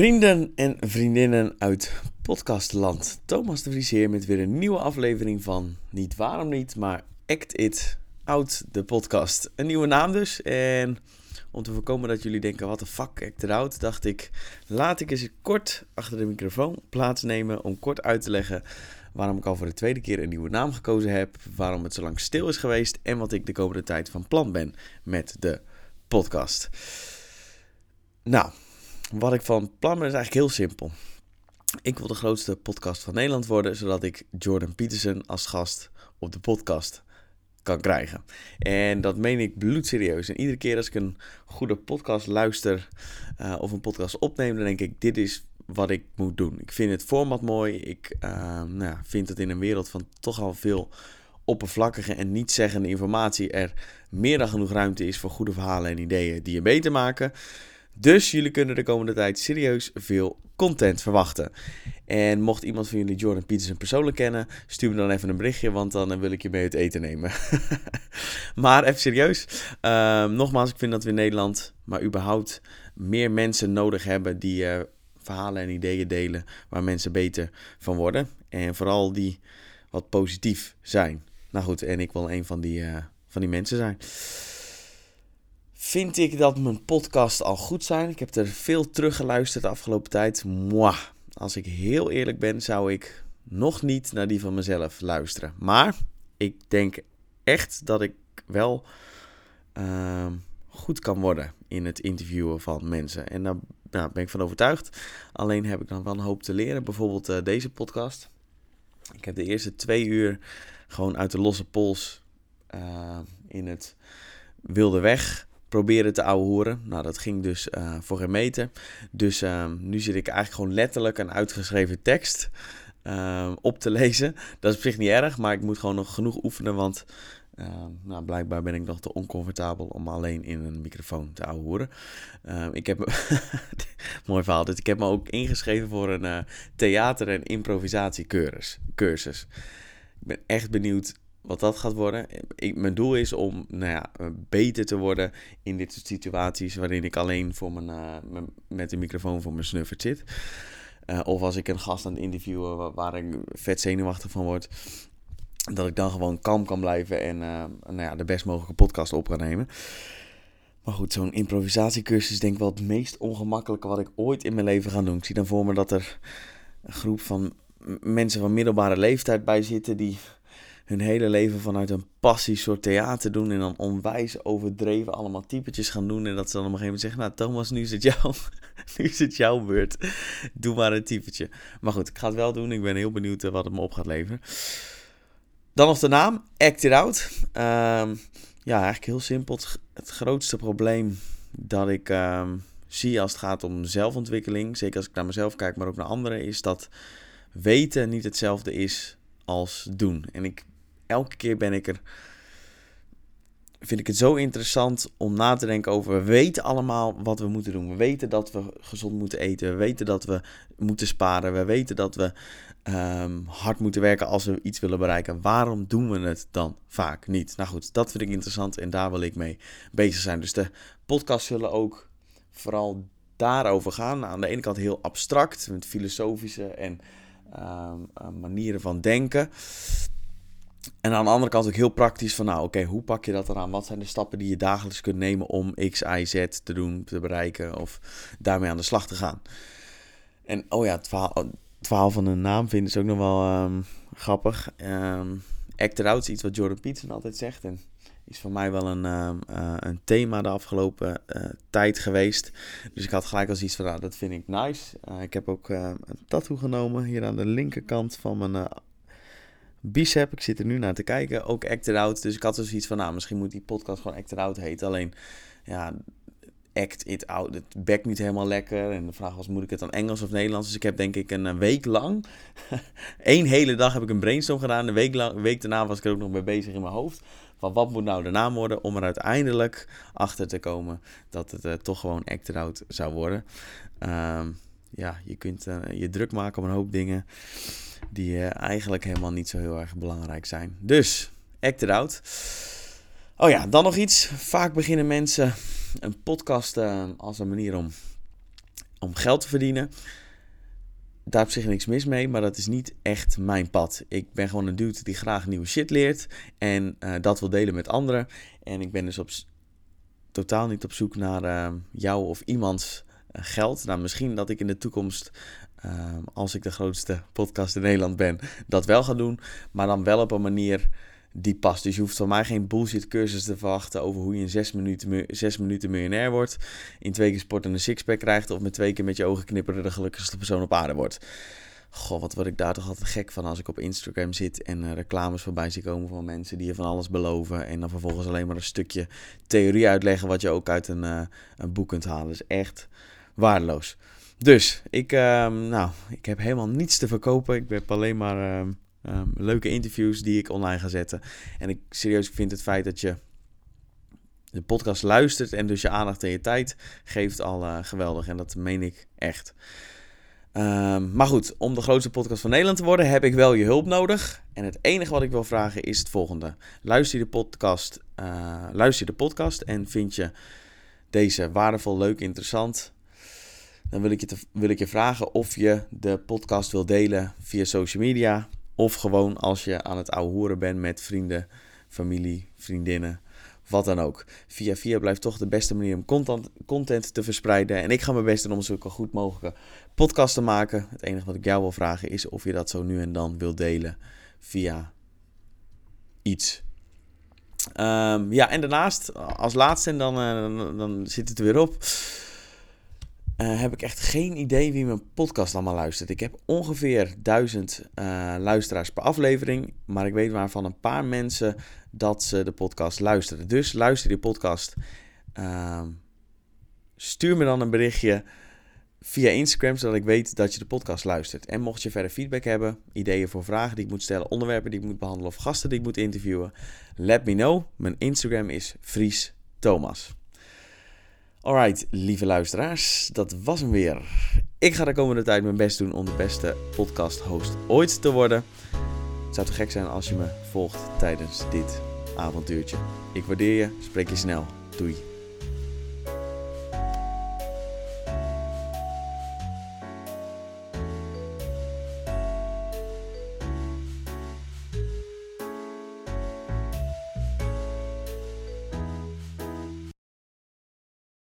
Vrienden en vriendinnen uit podcastland. Thomas de Vries hier met weer een nieuwe aflevering van Niet Waarom Niet, maar Act It Out, de podcast. Een nieuwe naam dus. En om te voorkomen dat jullie denken, wat de fuck, Act It Out, dacht ik, laat ik eens kort achter de microfoon plaatsnemen om kort uit te leggen waarom ik al voor de tweede keer een nieuwe naam gekozen heb, waarom het zo lang stil is geweest en wat ik de komende tijd van plan ben met de podcast. Nou, wat ik van plan ben is eigenlijk heel simpel. Ik wil de grootste podcast van Nederland worden, zodat ik Jordan Peterson als gast op de podcast kan krijgen. En dat meen ik bloedserieus. En iedere keer als ik een goede podcast luister uh, of een podcast opneem, dan denk ik: dit is wat ik moet doen. Ik vind het format mooi. Ik uh, nou, vind dat in een wereld van toch al veel oppervlakkige en niet zeggende informatie er meer dan genoeg ruimte is voor goede verhalen en ideeën die je beter maken. Dus jullie kunnen de komende tijd serieus veel content verwachten. En mocht iemand van jullie Jordan Peterson persoonlijk kennen, stuur me dan even een berichtje, want dan wil ik je mee het eten nemen. maar even serieus. Uh, nogmaals, ik vind dat we in Nederland, maar überhaupt, meer mensen nodig hebben die uh, verhalen en ideeën delen waar mensen beter van worden. En vooral die wat positief zijn. Nou goed, en ik wil een van die, uh, van die mensen zijn. Vind ik dat mijn podcasts al goed zijn? Ik heb er veel teruggeluisterd de afgelopen tijd. Mwah. Als ik heel eerlijk ben, zou ik nog niet naar die van mezelf luisteren. Maar ik denk echt dat ik wel uh, goed kan worden in het interviewen van mensen. En daar nou, ben ik van overtuigd. Alleen heb ik dan wel een hoop te leren. Bijvoorbeeld uh, deze podcast. Ik heb de eerste twee uur gewoon uit de losse pols uh, in het wilde weg proberen te ouwehoeren. Nou, dat ging dus uh, voor geen meter. Dus uh, nu zit ik eigenlijk gewoon letterlijk een uitgeschreven tekst uh, op te lezen. Dat is op zich niet erg, maar ik moet gewoon nog genoeg oefenen, want nou, blijkbaar ben ik nog te oncomfortabel om alleen in een microfoon te ouwehoeren. ik heb mooi verhaal dit. Ik heb me ook ingeschreven voor een theater- en improvisatiecursus. Cursus. Ik ben echt benieuwd wat dat gaat worden. Ik, mijn doel is om nou ja, beter te worden in dit soort situaties waarin ik alleen voor mijn, uh, met de microfoon voor mijn snuffert zit. Uh, of als ik een gast aan het interviewen waar, ik vet zenuwachtig van word. Dat ik dan gewoon kalm kan blijven en uh, nou ja, de best mogelijke podcast op kan nemen. Maar goed, zo'n improvisatiecursus is denk ik wel het meest ongemakkelijke wat ik ooit in mijn leven ga doen. Ik zie dan voor me dat er een groep van mensen van middelbare leeftijd bij zitten die hun hele leven vanuit een passie soort theater doen. En dan onwijs overdreven allemaal typetjes gaan doen. En dat ze dan op een gegeven moment zeggen, nou Thomas, nu is het, jou, nu is het jouw beurt. Doe maar een typetje. Maar goed, ik ga het wel doen. Ik ben heel benieuwd wat het me op gaat leveren. Dan nog de naam, Act It Out. Um, ja, eigenlijk heel simpel. Het, grootste probleem dat ik um, zie als het gaat om zelfontwikkeling, zeker als ik naar mezelf kijk, maar ook naar anderen, is dat weten niet hetzelfde is als doen. En ik elke keer ben ik er. Vind ik het zo interessant om na te denken over. We weten allemaal wat we moeten doen. We weten dat we gezond moeten eten. We weten dat we moeten sparen. We weten dat we um, hard moeten werken als we iets willen bereiken. Waarom doen we het dan vaak niet? Nou goed, dat vind ik interessant en daar wil ik mee bezig zijn. Dus de podcast zullen ook vooral daarover gaan. Aan de ene kant heel abstract, met filosofische en um, manieren van denken. En aan de andere kant ook heel praktisch van, nou oké, hoe pak je dat eraan? Wat zijn de stappen die je dagelijks kunt nemen om X, Y, Z te doen, te bereiken of daarmee aan de slag te gaan? En oh ja, het verhaal, het verhaal van een naam vinden ze ook nog wel um, grappig. Um, act out is iets wat Jordan Peterson altijd zegt en is voor mij wel een, um, uh, een thema de afgelopen uh, tijd geweest. Dus ik had gelijk als iets van, nou, dat vind ik nice. Uh, ik heb ook een tattoo genomen hier aan de linkerkant van mijn Bicep, ik zit er nu naar te kijken, ook Act It Out. Dus ik had dus zoiets van, nou, misschien moet die podcast gewoon Act It Out heten. Alleen, ja, Act It Out, het bekt niet helemaal lekker. En de vraag was, moet ik het dan Engels of Nederlands? Dus ik heb denk ik een week lang, één hele dag heb ik een brainstorm gedaan. Een week, lang, week daarna was ik er ook nog mee bezig in mijn hoofd. Van wat moet nou de naam worden om er uiteindelijk achter te komen dat het uh, toch gewoon Act It Out zou worden. Um, ja, je kunt uh, je druk maken op een hoop dingen die uh, eigenlijk helemaal niet zo heel erg belangrijk zijn. Dus, act it out. Oh ja, dan nog iets. Vaak beginnen mensen een podcast uh, als een manier om om geld te verdienen. Daar op zich niks mis mee, maar dat is niet echt mijn pad. Ik ben gewoon een dude die graag nieuwe shit leert en uh, dat wil delen met anderen. En ik ben dus op, totaal niet op zoek naar jou of iemands geld. Nou, misschien dat ik in de toekomst, als ik de grootste podcast in Nederland ben, dat wel ga doen. Maar dan wel op een manier die past. Dus je hoeft van mij geen bullshit cursus te verwachten over hoe je in zes minuten, zes minuten miljonair wordt. In twee keer sport en een sixpack krijgt. Of met twee keer met je ogen knipperen de gelukkigste persoon op aarde wordt. Goh, wat word ik daar toch altijd gek van als ik op Instagram zit en uh, reclames voorbij zie komen van mensen die je van alles beloven. En dan vervolgens alleen maar een stukje theorie uitleggen wat je ook uit een, uh, een boek kunt halen. Dat is echt waardeloos. Dus ik, uh, nou, ik heb helemaal niets te verkopen. Ik heb alleen maar ehm, Um, leuke interviews die ik online ga zetten. En ik serieus vind het feit dat je de podcast luistert en dus je aandacht en je tijd geeft al uh, geweldig. En dat meen ik echt. Maar goed, om de grootste podcast van Nederland te worden heb ik wel je hulp nodig. En het enige wat ik wil vragen is het volgende. Luister je de podcast, uh, luister je de podcast en vind je deze waardevol, leuk, interessant... Dan wil ik, je wil ik je vragen of je de podcast wil delen via social media. Of gewoon als je aan het ouwe horen bent met vrienden, familie, vriendinnen, wat dan ook. Via via blijft toch de beste manier om content, content te verspreiden. En ik ga mijn best doen om zulke goed mogelijke podcast te maken. Het enige wat ik jou wil vragen is of je dat zo nu en dan wil delen via iets. Um, ja, en daarnaast, als laatste, en dan, uh, dan zit het er weer op. Uh, heb ik echt geen idee wie mijn podcast allemaal luistert. Ik heb ongeveer duizend uh, luisteraars per aflevering. Maar ik weet waarvan een paar mensen dat ze de podcast luisteren. Dus luister die podcast. Uh, stuur me dan een berichtje via Instagram, zodat ik weet dat je de podcast luistert. En mocht je verder feedback hebben, ideeën voor vragen die ik moet stellen, onderwerpen die ik moet behandelen of gasten die ik moet interviewen, let me know. Mijn Instagram is Fries Thomas. Alright, lieve luisteraars, dat was hem weer. Ik ga de komende tijd mijn best doen om de beste podcast-host ooit te worden. Het zou te gek zijn als je me volgt tijdens dit avontuurtje. Ik waardeer je, spreek je snel. Doei.